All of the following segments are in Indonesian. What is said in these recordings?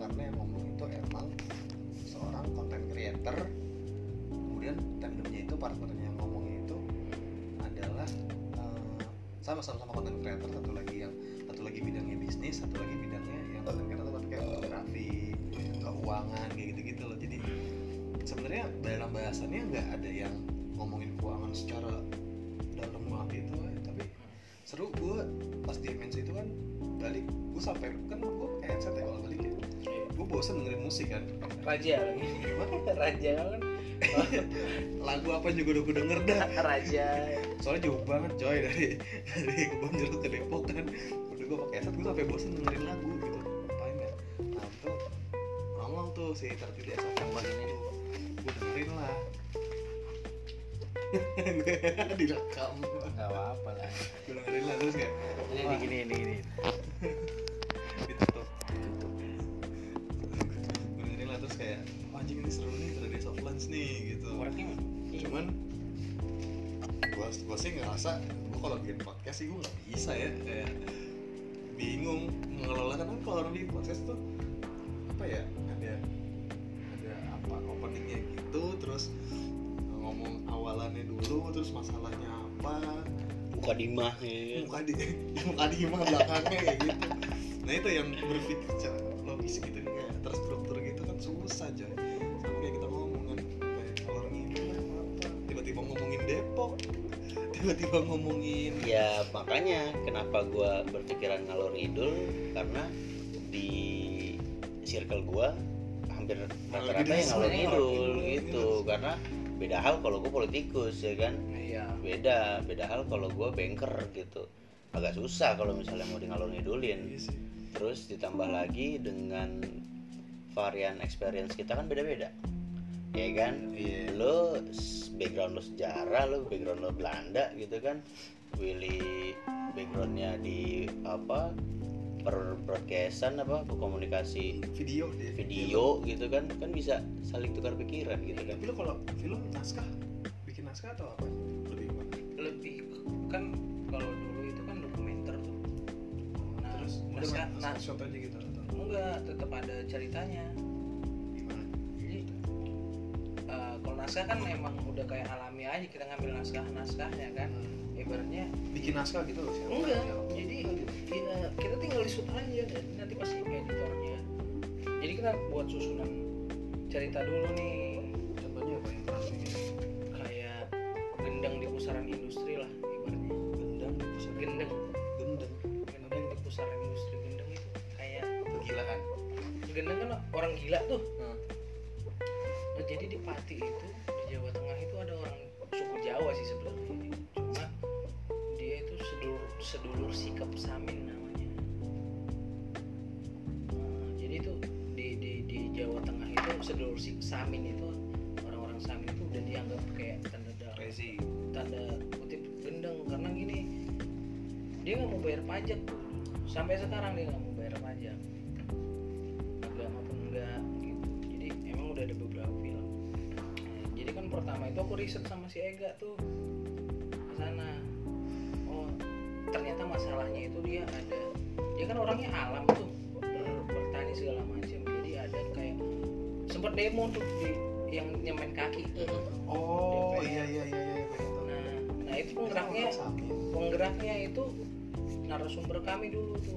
karena emang ngomong itu emang seorang content creator. Kemudian tandemnya itu para partnernya yang ngomongnya itu adalah eh, sama sama sama content creator. Satu lagi yang satu lagi bidangnya bisnis satu lagi bidangnya yang content creator tapi kayak fotografi keuangan kayak gitu gitu loh. Jadi sebenarnya dalam bahasannya nggak ada yang ngomongin keuangan secara dalam banget itu eh. tapi seru gue pas di MNC itu kan balik gue sampai kan gue kayak headset ya kalau balik ya gue bosen dengerin musik kan? Raja. Lagi raja kan? Lagu apa juga udah gue denger dah? Raja. Soalnya jauh banget coy dari dari kebun jeruk ke Depok kan? Udah gue pakai headset gue sampai bosen dengerin lagu gitu. Ngapain ya? Nah itu ngomong tuh si tertib desa yang ini tuh. Gue dengerin lah. Direkam. Nggak apa-apa lah. Gue dengerin lah terus kayak ini wah, ini gini ini seru nih Days of Lunch nih gitu. Orangnya cuman gua gua sih ngerasa gua kalau bikin podcast sih gua nggak bisa ya kayak bingung mengelola. Kan kalau orang bikin podcast tuh apa ya ada ada apa openingnya gitu terus ngomong awalannya dulu terus masalahnya apa. Muka dimah ya. Muka di muka di mah belakangnya kayak gitu. Nah itu yang berpikir secara logis gitu kayak terstruktur gitu kan susah coy tiba-tiba ngomongin. Ya makanya kenapa gua berpikiran ngalor ngidul karena di circle gua hampir rata-rata yang ngalor ngidul ngidul, gitu. karena beda hal kalau gua politikus ya kan? Iya. Beda beda hal kalau gua banker gitu. Agak susah kalau misalnya mau di ngalor ngidulin. Iya terus ditambah lagi dengan varian experience kita kan beda-beda ya kan? Iya. lo background lo sejarah lo background lo Belanda gitu kan? Willy backgroundnya di apa per broadcastan apa komunikasi video deh video. gitu kan? Kan bisa saling tukar pikiran gitu kan? Tapi lo kalau film naskah? Bikin naskah atau apa? Lebih gimana? Lebih kan kalau dulu itu kan dokumenter tuh. Nah, terus naskah- nah- shot aja gitu atau? enggak tetap ada ceritanya naskah kan memang udah kayak alami aja kita ngambil naskah naskahnya kan. Ibaratnya bikin naskah gitu loh siapa enggak Siapa? jadi ya, kita tinggal di shoot aja dan nanti pasti editornya. Jadi kita buat susunan cerita dulu nih. Contohnya apa yang bikin kayak gendang di pusaran industri lah ibaratnya. Gendang di pusat gendeng. Gendang gendeng di pusaran industri gendeng itu kayak kegilaan. Gendeng kan orang gila tuh. Nah, jadi di Pati itu di Jawa Tengah itu ada orang suku Jawa sih sebenarnya. Cuma dia itu sedulur sedulur sikap Samin namanya. Nah, jadi itu di, di di Jawa Tengah itu sedulur sikap Samin itu orang-orang Samin itu udah dianggap kayak tanda tanda kutip gendeng. Karena gini dia nggak mau bayar pajak tuh. Sampai sekarang dia nggak mau bayar pajak itu aku riset sama si Ega tuh ke sana. Oh ternyata masalahnya itu dia ada dia kan orangnya alam tuh ber- bertani segala macam. Jadi ada kayak sempat demo tuh di yang nyemen kaki itu oh DPR. iya iya iya iya gue tahu. nah nah itu penggeraknya penggeraknya itu narasumber kami dulu tuh.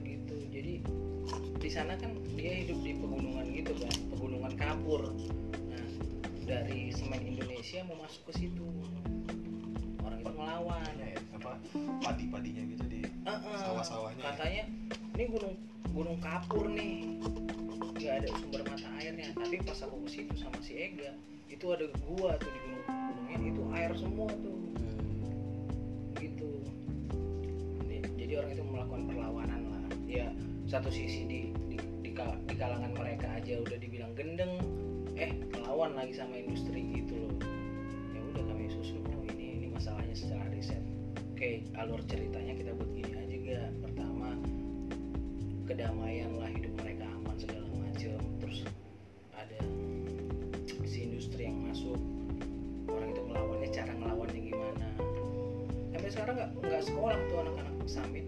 Gitu. Jadi di sana kan dia hidup di pegunungan gitu kan pegunungan kapur dari semen Indonesia mau masuk ke situ. Orang itu ngelawan. Ya, apa padi-padinya gitu di Heeh. Sawah-sawahnya. Ya? katanya ini gunung gunung kapur nih. Nggak ada sumber mata airnya. Tapi pas aku ke situ sama si Ega itu ada gua tuh di gunung gunungnya. Itu air semua tuh. Gitu. Jadi- orang itu melakukan perlawanan lah. Ya satu sisi di di, di, di kalangan mereka aja udah dibilang gendeng eh melawan lagi sama industri gitu loh. Ya udah kami susun oh ini ini masalahnya secara riset. Oke alur ceritanya kita buat gini aja gak pertama kedamaian lah hidup mereka aman segala macam. Terus ada si industri yang masuk. Orang itu melawannya cara ngelawannya gimana. Sampai sekarang nggak nggak sekolah tuh anak-anak samit.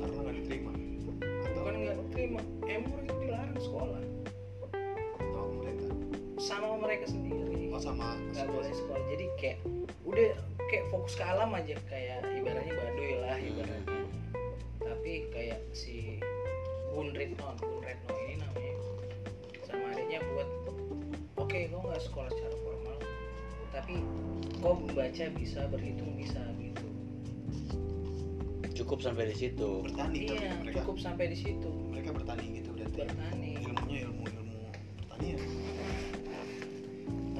Karena nggak diterima. Atau bukan nggak terima emang sama mereka sendiri. Oh sama nggak boleh sekolah. Jadi kayak udah kayak fokus ke alam aja kayak ibaratnya baduy lah ibaratnya. Tapi kayak si Bun Retno Bun Retno ini namanya. Sama adiknya buat oke kau nggak sekolah secara formal tapi kau membaca bisa berhitung bisa gitu. Cukup sampai di situ. Bertani iya mereka cukup sampai di situ. mereka bertani gitu dan bertani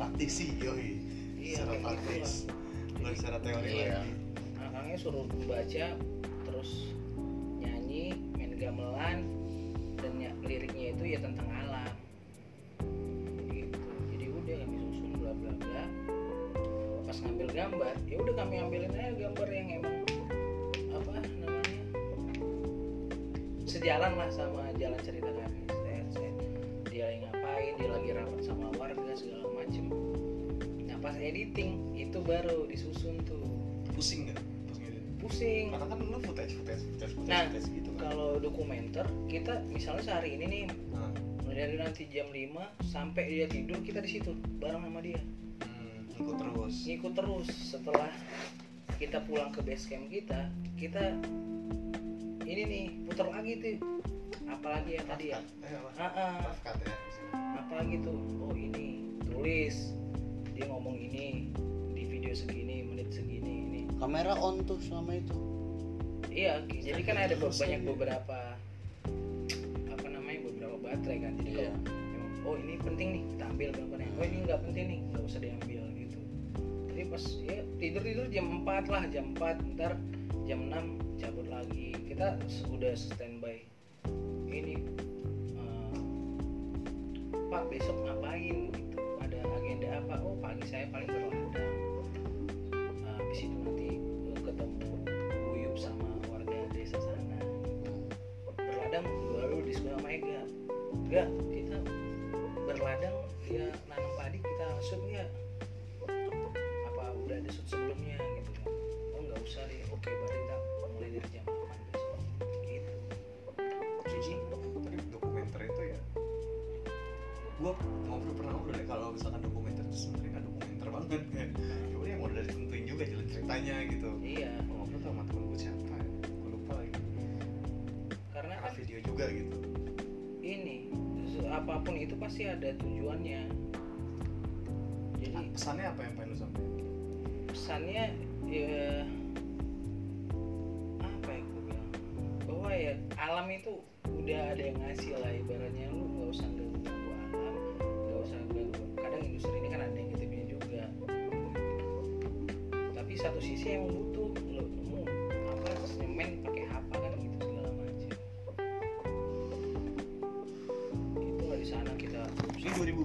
praktisi yoi. Iya, secara praktis bukan secara teori Iya. lagi. Suruh membaca terus nyanyi main gamelan dan ya, liriknya itu ya tentang alam. Gitu. Jadi udah kami susun bla bla bla. Pas ngambil gambar ya udah kami ambilin aja gambar yang emang apa namanya sejalan lah sama jalan cerita kami pas editing itu baru disusun tuh. Pusing nggak pas ngedit? Pusing. Karena kan lu footage footage footage footage, Nah, footage gitu kan. kalau dokumenter kita misalnya sehari ini nih Nah, mulai dari nanti jam 5 sampai dia tidur kita di situ bareng sama dia. Hmm, ikut terus. Ngikut terus. Setelah kita pulang ke base camp kita kita ini nih putar lagi tuh. Apalagi ya tadi ya? Eh apa? Ah, ah. cut ya. Apalagi tuh? Oh ini. Tulis dia ngomong ini di video segini menit segini ini kamera on tuh selama itu Iya, jadi kan ada Terus banyak beberapa apa namanya beberapa baterai kan. Jadi Iya. kalau memang, oh ini penting nih kita ambil gambarnya. Oh ini nggak penting nih nggak usah diambil gitu. Jadi pas ya tidur tidur jam 4 lah jam 4 ntar jam 6 cabut lagi. Kita sudah standby. Ini eh, Pak besok ngapain gitu? Agenda apa? Oh pagi saya paling berladang. Nah, habis itu nanti ketemu Uyup sama warga desa sana berladang baru diskusi sama Ega enggak kita berladang dia nanam padi kita shoot ya banget kayak ya udah yang udah ditentuin juga jalan ceritanya gitu. Iya. Gua ngobrol sama temen gue siapa ya? Gue lupa lagi. Karena kan video juga gitu. Ini apa pun itu pasti ada tujuannya. Jadi Nah, pesannya apa yang pengen lu sampaikan? Pesannya ya apa ya gue bilang? Bahwa ya alam itu udah ada yang ngasih lah ibaratnya. Lu nggak usah ganggu alam nggak usah ganggu. Kadang industri ini kan ada satu sisi emang butuh lu lu apa semen pakai apa kan gitu segala macam. Itu lah di sana kita. Ini 2000